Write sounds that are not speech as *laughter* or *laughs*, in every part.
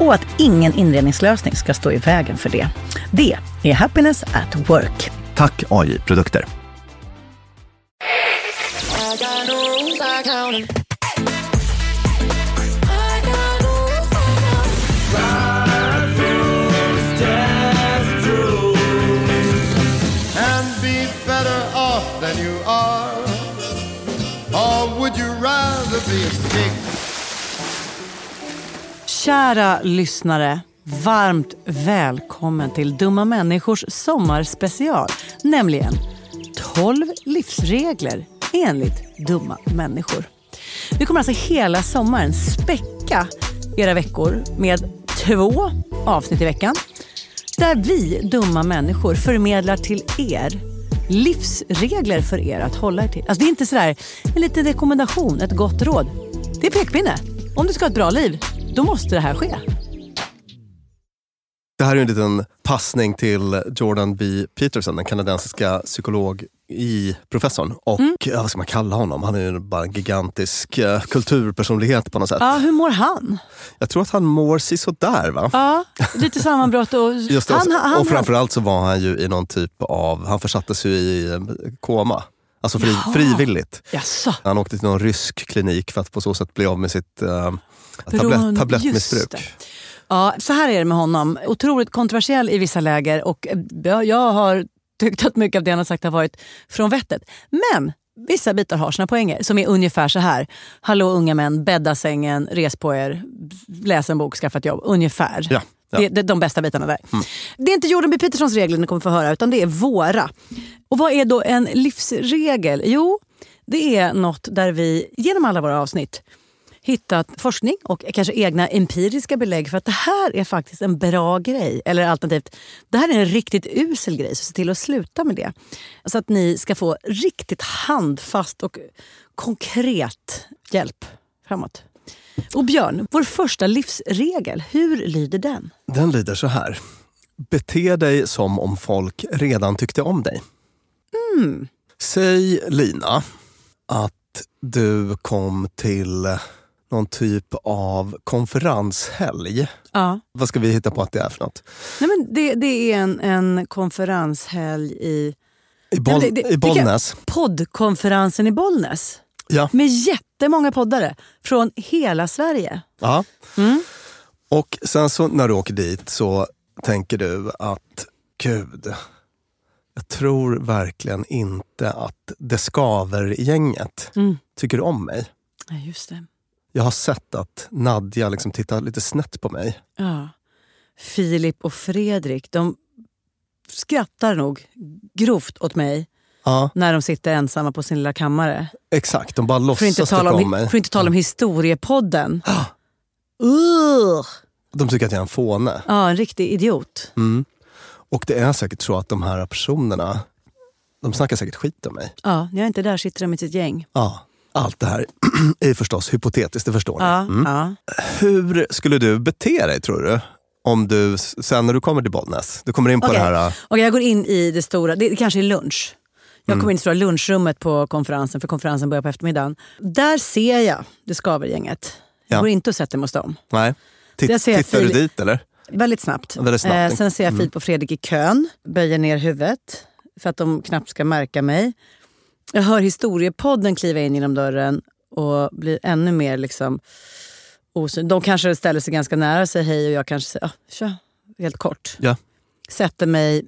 och att ingen inredningslösning ska stå i vägen för det. Det är Happiness at Work. Tack AI Produkter. Or would you rather be a pig? Kära lyssnare, varmt välkommen till Dumma människors sommarspecial. Nämligen 12 livsregler enligt dumma människor. Vi kommer alltså hela sommaren späcka era veckor med två avsnitt i veckan. Där vi, dumma människor, förmedlar till er livsregler för er att hålla er till. Alltså det är inte sådär en liten rekommendation, ett gott råd. Det är pekpinne. Om du ska ha ett bra liv, då måste det här ske. Det här är en liten passning till Jordan B. Peterson, den kanadensiska psykolog i professorn. Och ja, vad ska man kalla honom? Han är ju bara en gigantisk eh, kulturpersonlighet på något sätt. Ja, hur mår han? Jag tror att han mår sisådär va? Ja, lite sammanbrott och... *laughs* Just det, han, och, han, och framförallt så var han ju i någon typ av, han försattes ju i eh, koma. Alltså fri, frivilligt. Jaså? Han åkte till någon rysk klinik för att på så sätt bli av med sitt uh, tablett, tablettmissbruk. Ja, så här är det med honom. Otroligt kontroversiell i vissa läger och eh, jag, har tyckt att mycket av det han har sagt har varit från vettet. Men vissa bitar har sina poänger som är ungefär så här. Hallå unga män, bädda sängen, res på er, läs en bok, skaffa ett jobb. Ungefär. Ja, ja. Det, det är de bästa bitarna där. Det är inte Jordan B. Petersons regler ni kommer få höra utan det är våra. Och vad är då en livsregel? Jo, det är något där vi genom alla våra avsnitt hittat forskning och kanske egna empiriska belägg för att det här är faktiskt en bra grej. Eller alternativt, det här är en riktigt usel grej, så se till att sluta med det. Så att ni ska få riktigt handfast och konkret hjälp framåt. Och Björn, vår första livsregel, hur lyder den? Den lyder så här. Bete dig som om folk redan tyckte om dig. Mm. Säg Lina att du kom till någon typ av konferenshelg. Ja. Vad ska vi hitta på att det är för något? Nej, men det, det är en, en konferenshelg i... I, Boll, Ja, det- det- i Bollnäs? Poddkonferensen i Bollnäs. Ja. Med jättemånga poddare från hela Sverige. ja. Mm. Och sen så när du åker dit så tänker du att gud, jag tror verkligen inte att det skaver-gänget Mm. tycker om mig. Ja, just det. Jag har sett att Nadja liksom tittar lite snett på mig. Ja. Filip och Fredrik, de skrattar nog grovt åt mig Ja, när de sitter ensamma på sin lilla kammare. exakt. De bara låtsas tycka om om, mig. för att inte tala om historiepodden. Ugh. De tycker att jag är en fåne. Ja, en riktig idiot. Mm. Och det är säkert så att de här personerna, de snackar säkert skit om mig. Ja, när jag är inte där sitter de med sitt gäng. Ja, allt det här *clears throat* är förstås hypotetiskt, det förstår ni. Ja, Mm. ja. Hur skulle du bete dig tror du? Om du, sen när du kommer till Bollnäs, du kommer in på Okej. det här... äh, Och jag går in i det stora, det kanske är lunch. Jag Mm. kommer in i det stora lunchrummet på konferensen, för konferensen börjar på eftermiddagen. Där ser jag det skaver-gänget. Jag Ja. går inte och sätter mig hos dem. Nej. Jag tittar du Filip- dit eller? Väldigt snabbt. Väldigt snabbt. Mm. Eh, sen ser jag Filip och Fredrik i kön, böjer ner huvudet för att de knappt ska märka mig. Jag hör historiepodden kliva in genom dörren och blir ännu mer liksom osynlig. De kanske ställer sig ganska nära och säger hej och jag kanske säger ah, tja, helt kort. Ja. Sätter mig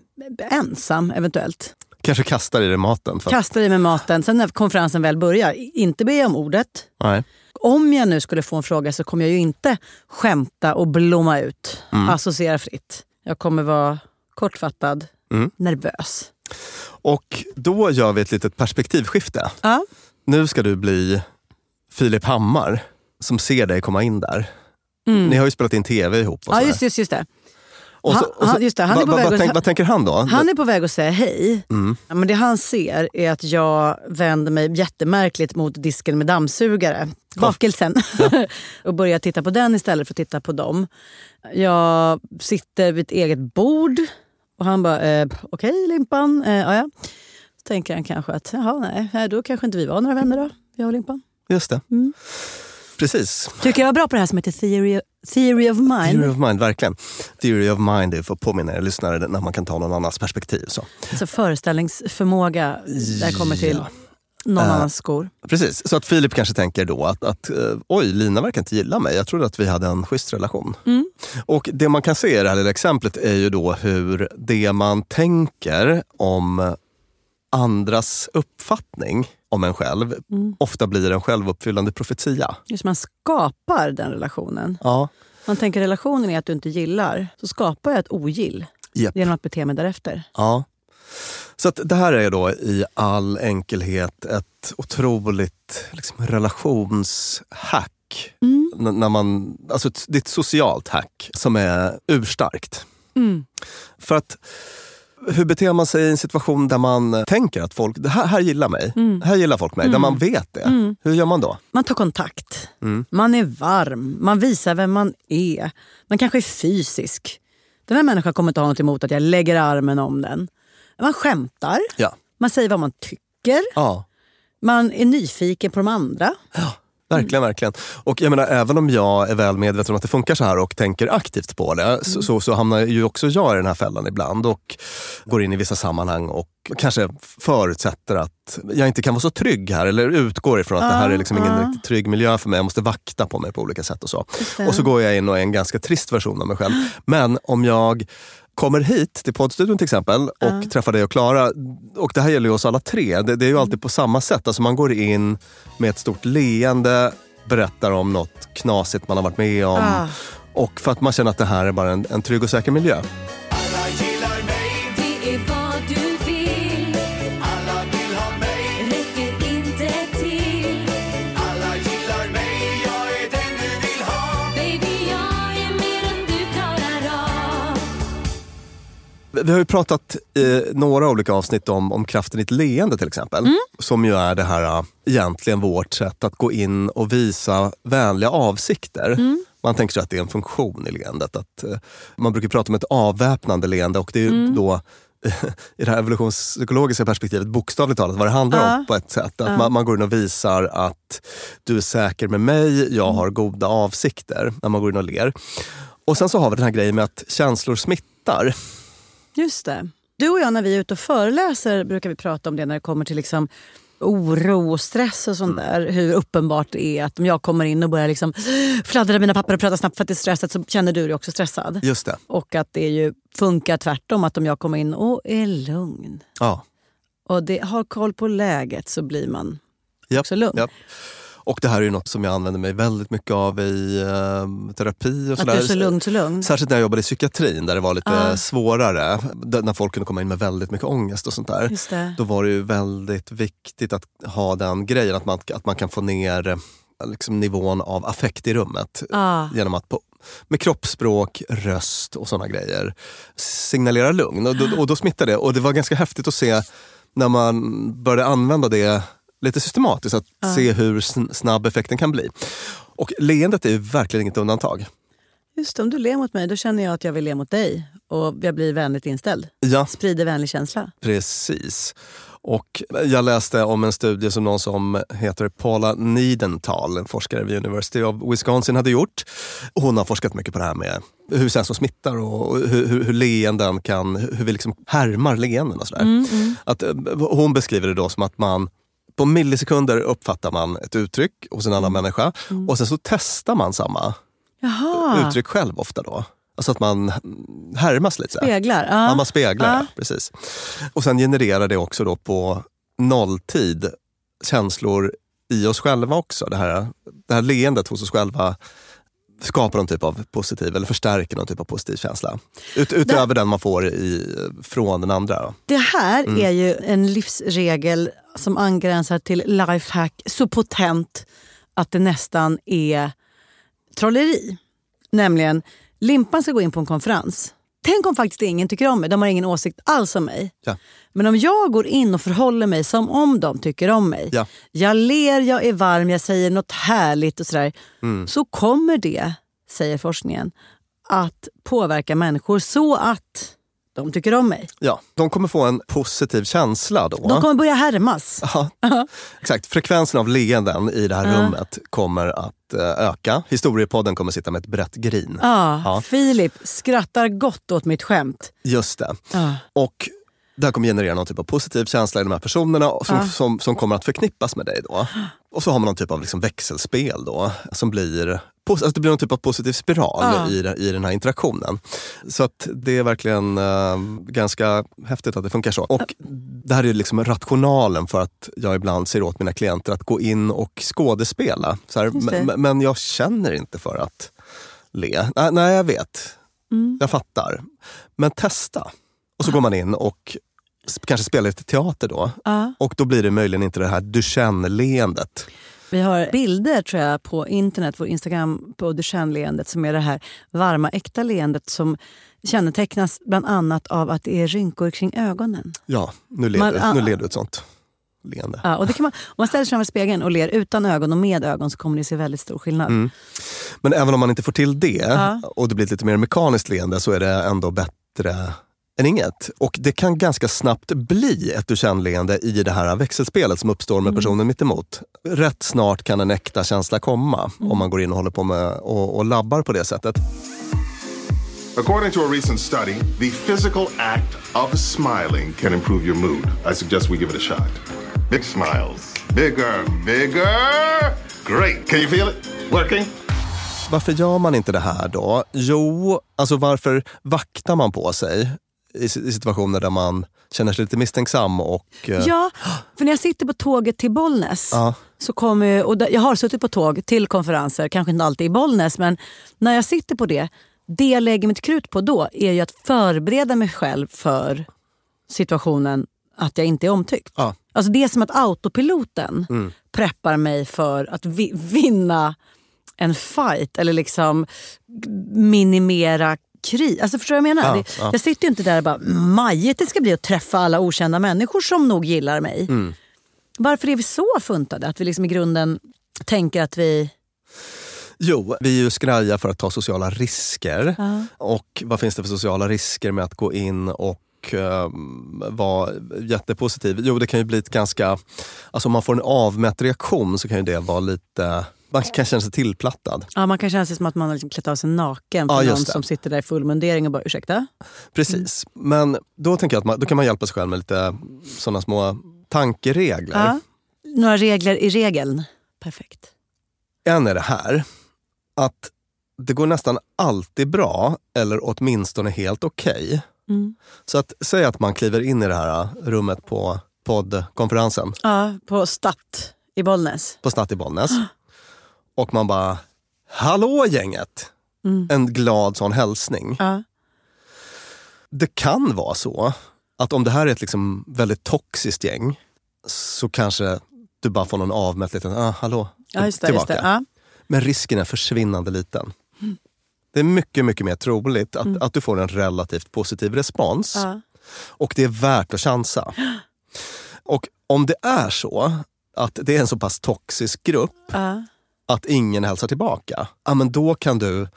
ensam eventuellt. Kanske kastar i dig maten. För Kastar i mig maten. Sen när konferensen väl börjar, inte jag om ordet. nej. Om jag nu skulle få en fråga så kommer jag ju inte skämta och blomma ut. Mm. Associera fritt. Jag kommer vara kortfattad, Mm. nervös. Och då gör vi ett litet perspektivskifte. Ja. Nu ska du bli Filip Hammar som ser dig komma in där. Ni har ju spelat in tv ihop. Och Mm. Ja, just, just, just det. Och så, och så, han- just det, han är vad, på väg att- tänk, vad tänker han då? Han är på väg att säga hej. Mm. Ja, men det han ser är att jag vänder mig jättemärkligt mot disken med dammsugare. Bakelsen. *laughs* och börjar titta på den istället för att titta på dem. Jag sitter vid ett eget bord och han bara, eh, okej Limpan, eh, ja, ja. Så tänker han kanske att, jaha nej, då kanske inte vi var några vänner då, jag och Limpan. Just det. Mm. Precis. Tycker jag var bra på det här som heter Theory, theory of Mind. Theory of mind, verkligen. Theory of mind är för att påminna er lyssnare när man kan ta någon annans perspektiv. Så. Alltså föreställningsförmåga där kommer till Ja. Någon Eh, annans skor. Precis, så att Filip kanske tänker då att, att eh, oj, Lina verkar inte gilla mig. Jag trodde att vi hade en schysst relation. Mm. Och det man kan se i det här lilla exemplet är ju då hur det man tänker om andras uppfattning om en själv Mm. ofta blir en självuppfyllande profetia. Just man skapar den relationen. Ja, Man tänker relationen är att du inte gillar, så skapar jag ett ogill Japp. genom att bete mig därefter. ja. Så att det här är då i all enkelhet ett otroligt liksom, relationshack. Mm. När man, alltså ett, det är ett socialt hack som är urstarkt. Mm. För att hur beter man sig i en situation där man tänker att folk, här, här gillar mig, Mm. här gillar folk mig, där man vet det. Hur gör man då? Man tar kontakt. Mm. Man är varm. Man visar vem man är. Man kanske är fysisk. Den här människan kommer inte ha något emot att jag lägger armen om den. Man skämtar, Ja. man säger vad man tycker, Ja. man är nyfiken på de andra. Verkligen, verkligen. Och jag menar, även om jag är väl medveten om att det funkar så här och tänker aktivt på det, så, så, så hamnar ju också jag i den här fällan ibland och går in i vissa sammanhang och kanske förutsätter att jag inte kan vara så trygg här eller utgår ifrån att det här är liksom ingen riktigt trygg miljö för mig. Jag måste vakta på mig på olika sätt och så. Och så går jag in och är en ganska trist version av mig själv. *gasps* Men om jag kommer hit till poddstudion till exempel och träffar dig och Klara. Och det här gäller ju oss alla tre. Det, det är ju alltid på samma sätt. Alltså man går in med ett stort leende, berättar om något knasigt man har varit med om. Ah. Och för att man känner att det här är bara en, en trygg och säker miljö. Vi har ju pratat i några olika avsnitt om, om kraften i ett leende till exempel. Som ju är det här äh, egentligen vårt sätt att gå in och visa vänliga avsikter. Man tänker sig att det är en funktion i leendet. Att, eh, man brukar prata om ett avväpnande leende och det är ju då *laughs* i det här evolutionspsykologiska perspektivet bokstavligt talat vad det handlar om på ett sätt. Att man, man går in och visar att du är säker med mig, jag har goda avsikter när man går in och ler. Och sen så har vi den här grejen med att känslor smittar. Just det. Du och jag när vi är ute och föreläser brukar vi prata om det när det kommer till liksom oro och stress och sånt där. Hur uppenbart det är att om jag kommer in och börjar liksom fladdra mina papper och prata snabbt för att det är stressat så känner du dig också stressad. Just det. Och att det ju funkar tvärtom. Att om jag kommer in och är lugn Ja. och det, har koll på läget så blir man Japp, också lugn. japp. Och det här är ju något som jag använder mig väldigt mycket av i eh, terapi och Att sådär. du är så lugn, så lugn. Särskilt när jag jobbade i psykiatrin där det var lite Ja. svårare. Där, när folk kunde komma in med väldigt mycket ångest och sånt där. Just det. Då var det ju väldigt viktigt att ha den grejen att man, att man kan få ner eh, liksom, nivån av affekt i rummet. Ah. Genom att på, med kroppsspråk, röst och såna grejer signalera lugn. Och då, och då smittar det. Och det var ganska häftigt att se när man började använda det lite systematiskt, att se hur sn- snabb effekten kan bli. Och leendet är ju verkligen inget undantag. Just det, om du ler mot mig då känner jag att jag vill le mot dig. Och jag blir vänligt inställd. Ja, Sprider vänlig känsla. precis. Och jag läste om en studie som någon som heter Paula Niedenthal, en forskare vid University of Wisconsin, hade gjort. Hon har forskat mycket på det här med hur känslor smittar och hur, hur, hur leenden kan, hur vi liksom härmar leenden och sådär. Att, eh, hon beskriver det då som att man på millisekunder uppfattar man ett uttryck hos en annan människa och sen så testar man samma Jaha, uttryck själv ofta då. Alltså att man härmas lite. speglar. Ja, Ja. man speglar, Ja. ja. precis. Och sen genererar det också då på nolltid känslor i oss själva också. Det här, det här leendet hos oss själva skapar någon typ av positiv, eller förstärker någon typ av positiv känsla. Ut, utöver den man får i, från den andra. Det här Mm. är ju en livsregel som angränsar till lifehack så potent att det nästan är trolleri. Nämligen, Limpan ska gå in på en konferens. Tänk om faktiskt ingen tycker om mig, de har ingen åsikt alls om mig. Ja. Men om jag går in och förhåller mig som om de tycker om mig. Ja. Jag ler, jag är varm, jag säger något härligt och sådär. Mm. Så kommer det, säger forskningen, att påverka människor så att de tycker om mig. Ja, de kommer få en positiv känsla då. De kommer börja härmas. Ja, exakt. Frekvensen av leenden i det här rummet kommer att eh, öka. Historiepodden kommer sitta med ett brett grin. Ja, Ja. Filip skrattar gott åt mitt skämt. Just det. Ja. Och det här kommer generera någon typ av positiv känsla i de här personerna som, som, som kommer att förknippas med dig. då. *gasps* Och så har man någon typ av liksom växelspel då som blir Alltså det blir någon typ av positiv spiral Ja. i, i den här interaktionen. Så att det är verkligen eh, ganska häftigt att det funkar så. Och det här är liksom rationalen för att jag ibland ser åt mina klienter att gå in och skådespela. Så här, men, men jag känner inte för att le. Nej, nej jag vet. Mm. Jag fattar. Men testa. Och så går man in och kanske spelar lite teater då. Ja. Och då blir det möjligen inte det här Duchenne-leendet. Vi har bilder tror jag på internet, vår Instagram, på Duchenne-leendet som är det här varma, äkta leendet som kännetecknas bland annat av att det är rynkor kring ögonen. Ja, nu ler, Man- nu du ett sånt. leende. Ja, och det kan man, om man ställer sig framför spegeln och ler utan ögon och med ögon så kommer ni se väldigt stor skillnad. Mm. Men även om man inte får till det Ja. och det blir ett lite mer mekaniskt leende så är det ändå bättre än inget. Och det kan ganska snabbt bli ett du-känn-leende i det här växelspelet som uppstår med personen mitt emot. Rätt snart kan en äkta känsla komma om man går in och håller på med och, och labbar på det sättet. According to a recent study, the physical act of smiling can improve your mood. I suggest we give it a shot. Big smiles. Bigger, bigger. Great. Can you feel it? Working? Varför gör man inte det här då? Jo, alltså varför vaktar man på sig i, situationer där man känner sig lite misstänksam och... eh, Ja, för när jag sitter på tåget till Bollnäs Ja. så kommer, och jag har suttit på tåg till konferenser, kanske inte alltid i Bollnäs, men när jag sitter på det, det jag lägger mitt krut på då är ju att förbereda mig själv för situationen att jag inte är omtyckt. Ja. Alltså det är som att autopiloten Mm. preppar mig för att vi, vinna en fight eller liksom minimera krig. Alltså förstår du vad jag menar? Ja, ja. Jag sitter ju inte där och bara majigt det ska bli att träffa alla okända människor som nog gillar mig. Mm. Varför är vi så funtade? Att vi liksom i grunden tänker att vi... Jo, vi är ju skraja för att ta sociala risker. Ja. Och vad finns det för sociala risker med att gå in och um, vara jättepositiv? Jo, det kan ju bli ett ganska... Alltså om man får en avmätt reaktion så kan ju det vara lite... Man kan känna sig tillplattad. Ja, man kan känna sig som att man har liksom klätt av sig naken för Ja, någon det. som sitter där i full mundering och bara ursäkta? Precis. Men då tänker jag att man, då kan man hjälpa sig själv med lite sådana små tankeregler. Ja. Några regler i regeln. Perfekt. En är det här, att det går nästan alltid bra, eller åtminstone helt okej. Mm. Så att säg att man kliver in i det här rummet på poddkonferensen Ja, på Statt i Bollnäs. på Statt i Bollnäs. *gasps* Och man bara, hallå gänget! En glad sån hälsning. Ja. Det kan vara så att om det här är ett liksom väldigt toxiskt gäng så kanske du bara får någon avmätt liten, ah, hallå, Ja, just det. Just det. Ja. Men risken är försvinnande liten. Det är mycket, mycket mer troligt att, att du får en relativt positiv respons. Ja. Och det är värt att chansa. *gasps* Och om det är så att det är en så pass toxisk grupp Ja. Att ingen hälsar tillbaka, ja, men då kan du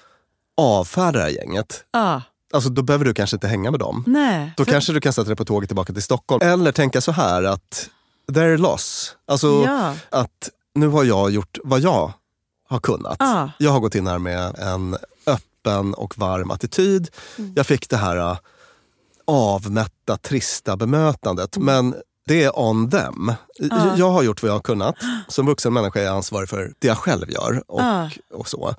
avfärda det här gänget. Ja. Alltså, då behöver du kanske inte hänga med dem. Nej. Då för- kanske du kan sätta dig på tåget tillbaka till Stockholm. Eller tänka så här att they're loss. Alltså Ja. att nu har jag gjort vad jag har kunnat. Ja. Jag har gått in här med en öppen och varm attityd. Mm. Jag fick det här äh, avmätta, trista bemötandet. Mm. Men det är on them. Ja. Jag har gjort vad jag har kunnat. Som vuxen människa är jag ansvarig för det jag själv gör. Och, Ja. och så.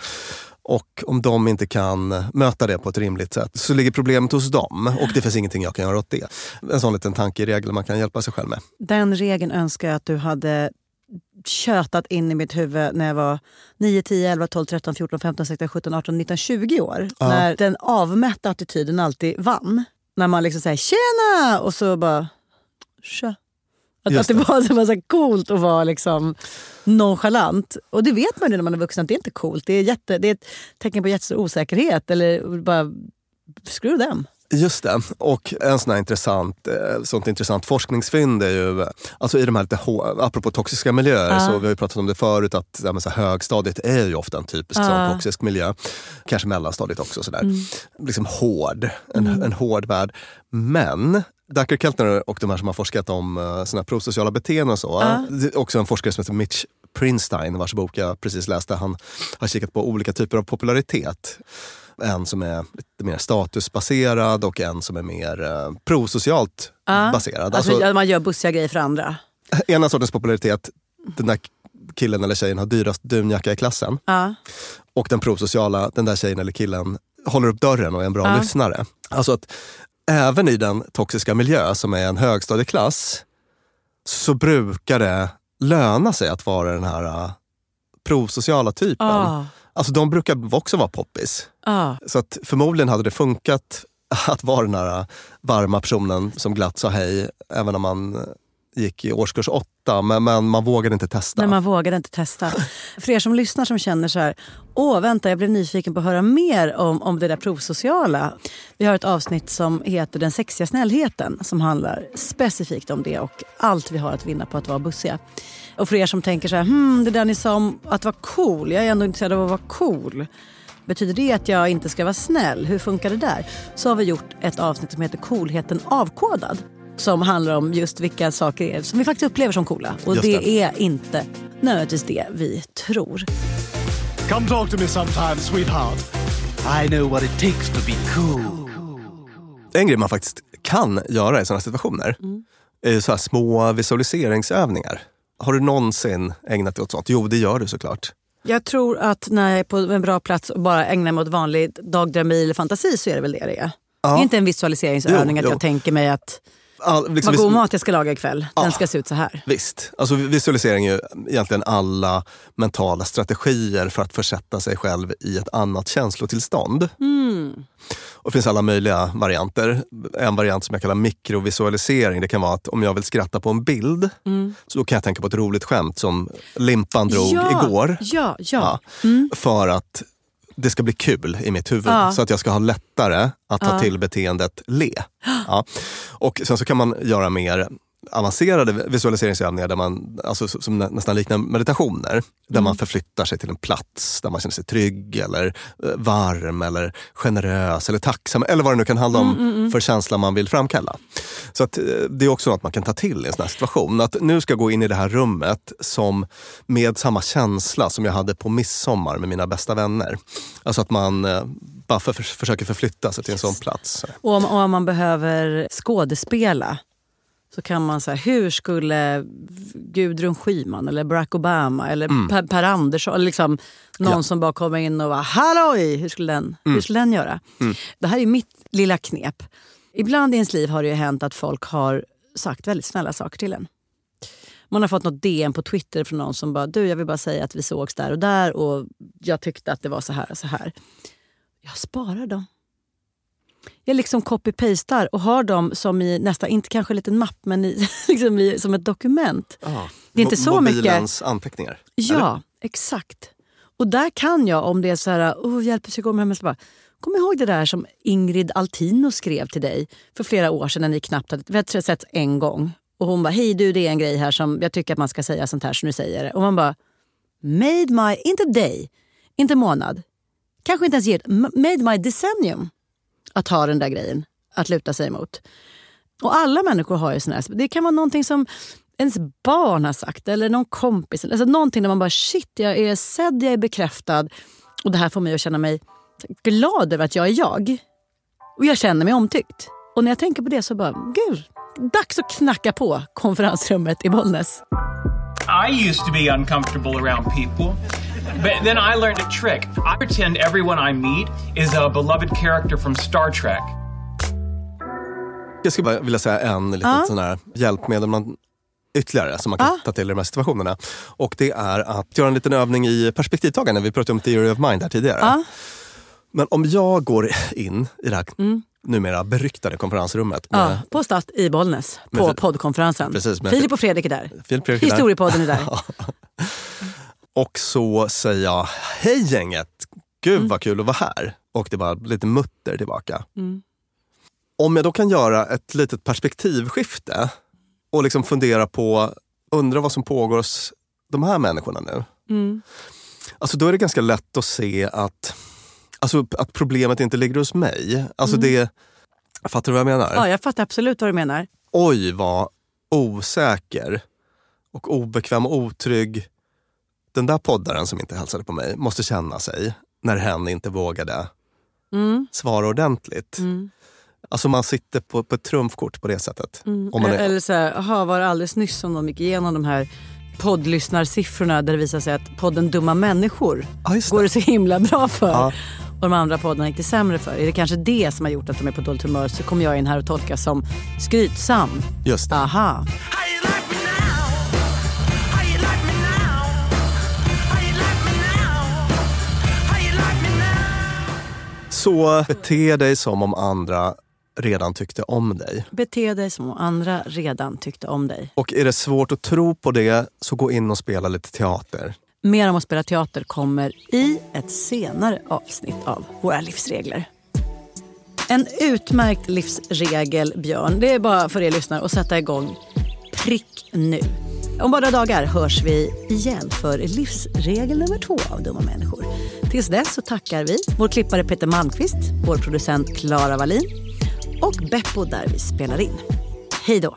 Och om de inte kan möta det på ett rimligt sätt så ligger problemet hos dem och det finns ingenting jag kan göra åt det. En sån liten tankeregel man kan hjälpa sig själv med. Den regeln önskar jag att du hade tjötat in i mitt huvud när jag var 9, 10, 11, 12, 13, 14, 15, 16, 17, 18, 19, 20 år. Ja. När den avmätta attityden alltid vann. När man liksom säger tjena och så bara tja. Att, Just att det det. var, det var så coolt att vara liksom nonchalant. Och det vet man ju när man är vuxen att det är inte coolt. Det är, jätte, det är ett tecken på jättestor osäkerhet. Eller bara screw them. Just det. Och en sån intressant, eh, sånt intressant forskningsfynd är ju, alltså i de här lite, apropå toxiska miljöer, Ja. så vi har ju pratat om det förut att det med så här högstadiet är ju ofta en typisk Ja. sån toxisk miljö. Kanske mellanstadiet också. Sådär. Mm. Liksom hård, en, en hård värld. Men Dacker Keltner och de här som har forskat om uh, såna här prosociala beteenden och så. Är också en forskare som heter Mitch Prinstein vars bok jag precis läste. Han har kikat på olika typer av popularitet. En som är lite mer statusbaserad och en som är mer eh, prosocialt Ja. baserad. Alltså, Alltså, man gör bussiga grejer för andra. *laughs* ena sortens popularitet, den där killen eller tjejen har dyrast dunjacka i klassen. Ja. Och den prosociala, den där tjejen eller killen håller upp dörren och är en bra lyssnare. Alltså att även i den toxiska miljö som är en högstadieklass så brukar det löna sig att vara den här uh, prosociala typen. Ah. Alltså de brukar också vara poppis. Ah. Så att förmodligen hade det funkat *laughs* att vara den här varma personen som glatt sa hej även när man gick i årskurs åtta. men, men man vågade inte testa. Men man vågade inte testa. *laughs* För er som lyssnar som känner så här, åh vänta jag blev nyfiken på att höra mer om, om det där provsociala. Vi har ett avsnitt som heter Den sexiga snällheten som handlar specifikt om det och allt vi har att vinna på att vara bussiga. Och för er som tänker så här, hmm, det där ni sa om att vara cool, jag är ändå intresserad av att vara cool. Betyder det att jag inte ska vara snäll? Hur funkar det där? Så har vi gjort ett avsnitt som heter Coolheten avkodad. Som handlar om just vilka saker är som vi faktiskt upplever som coola. Och det, det. är inte nödvändigtvis det vi tror. Come talk to me sometime, sweetheart. I know what it takes to be cool. En grej man faktiskt kan göra i sådana situationer Mm. är så här små visualiseringsövningar. Har du någonsin ägnat dig åt sånt? Jo, det gör du såklart. Jag tror att när jag är på en bra plats och bara ägnar mig åt vanlig dagdrömmeri eller fantasi så är det väl det det är. Det är inte en visualiseringsövning Jo, att jo. jag tänker mig att All, liksom, vad god mat jag ska laga ikväll, Ja. den ska se ut så här. Visst. Alltså visualisering är ju egentligen alla mentala strategier för att försätta sig själv i ett annat känslotillstånd. Och det finns alla möjliga varianter. En variant som jag kallar mikrovisualisering, det kan vara att om jag vill skratta på en bild, så då kan jag tänka på ett roligt skämt som Limpan drog ja, igår. Ja, ja. För att det ska bli kul i mitt huvud. Ja. Så att jag ska ha lättare att ta till beteendet le. *gasps* Ja. Och sen så kan man göra mer avancerade visualiseringsövningar där man, alltså, som nä- nästan liknar meditationer. Där man förflyttar sig till en plats där man känner sig trygg eller eh, varm eller generös eller tacksam eller vad det nu kan handla om för känsla man vill framkalla. Så att, eh, det är också något man kan ta till i en sån här situation. Att nu ska jag gå in i det här rummet som med samma känsla som jag hade på midsommar med mina bästa vänner. Alltså att man eh, bara för, för, försöker förflytta sig till en sån plats. Och om, och om man behöver skådespela så kan man säga hur skulle Gudrun Schyman eller Barack Obama eller per, per Andersson, eller liksom någon Ja. som bara kommer in och bara halloj, hur skulle den, hur skulle den göra? Det här är mitt lilla knep. Ibland i ens liv har det ju hänt att folk har sagt väldigt snälla saker till en. Man har fått något DM på Twitter från någon som bara du jag vill bara säga att vi sågs där och där och jag tyckte att det var så här och så här. Jag sparar dem. Jag liksom copy-pastar och har dem som i nästan, inte kanske en liten mapp, men i, *laughs* liksom i, som ett dokument. Det är inte Mo- så mycket. Mobilens anteckningar. Ja, exakt. Och där kan jag, om det är så här, oh, hjälp, jag går hem, så bara, kom ihåg det där som Ingrid Altino skrev till dig för flera år sedan när ni knappt hade, vi hade setts en gång. Och hon bara, hej du det är en grej här som jag tycker att man ska säga sånt här så nu säger det. Och man bara, made my, inte day, inte månad, kanske inte ens year, made my decennium att ha den där grejen att luta sig emot. Och alla människor har ju såna här, det kan vara någonting som ens barn har sagt eller någon kompis. Alltså någonting där man bara shit, jag är sedd, jag är bekräftad. Och det här får mig att känna mig glad över att jag är jag. Och jag känner mig omtyckt. Och när jag tänker på det så bara, gud, dags att knacka på konferensrummet i Bollnäs. I used to be uncomfortable around people, but then I learned a trick. I pretend everyone I meet is a beloved character from Star Trek. Jag skulle bara vilja säga en liten sån här hjälpmedel man, ytterligare som man kan ta till i de här situationerna. Och det är att göra en liten övning i perspektivtagande. Vi pratade om theory of mind här tidigare. Men om jag går in i det här numera beryktade konferensrummet med Ja, på Stat i Bollnäs, på Men- poddkonferensen. Precis, men- Filip och Fredrik är där. Filip Fredrik är där. Historiepodden är där. *laughs* *laughs* Och så säger jag, hej gänget! Gud vad kul att vara här. Och det var lite mutter tillbaka. Om jag då kan göra ett litet perspektivskifte och liksom fundera på, undra vad som pågår hos de här människorna nu. Alltså då är det ganska lätt att se att, alltså, att problemet inte ligger hos mig. Alltså det, fattar du vad jag menar? Ja, jag fattar absolut vad du menar. oj vad osäker och obekväm och otrygg den där poddaren som inte hälsade på mig måste känna sig när hen inte vågade svara ordentligt. Alltså man sitter på, på ett trumfkort på det sättet. Om man är, Eller så här, aha, var det alldeles nyss som de gick igenom de här poddlyssnarsiffrorna där det visar sig att podden Dumma människor Ja, just går det så himla bra för. Ja. Och de andra poddarna gick det sämre för. Är det kanske det som har gjort att de är på dåligt humör så kommer jag in här och tolkas som skrytsam. Just det. Aha. Så bete dig som om andra redan tyckte om dig. Bete dig som om andra redan tyckte om dig. Och är det svårt att tro på det, så gå in och spela lite teater. Mer om att spela teater kommer i ett senare avsnitt av Våra livsregler. En utmärkt livsregel, Björn, det är bara för er lyssnare att sätta igång prick nu. Om bara dagar hörs vi igen för livsregel nummer två av Dumma människor. Tills dess så tackar vi vår klippare Peter Malmqvist, vår producent Klara Wallin och Beppo där vi spelar in. Hej då!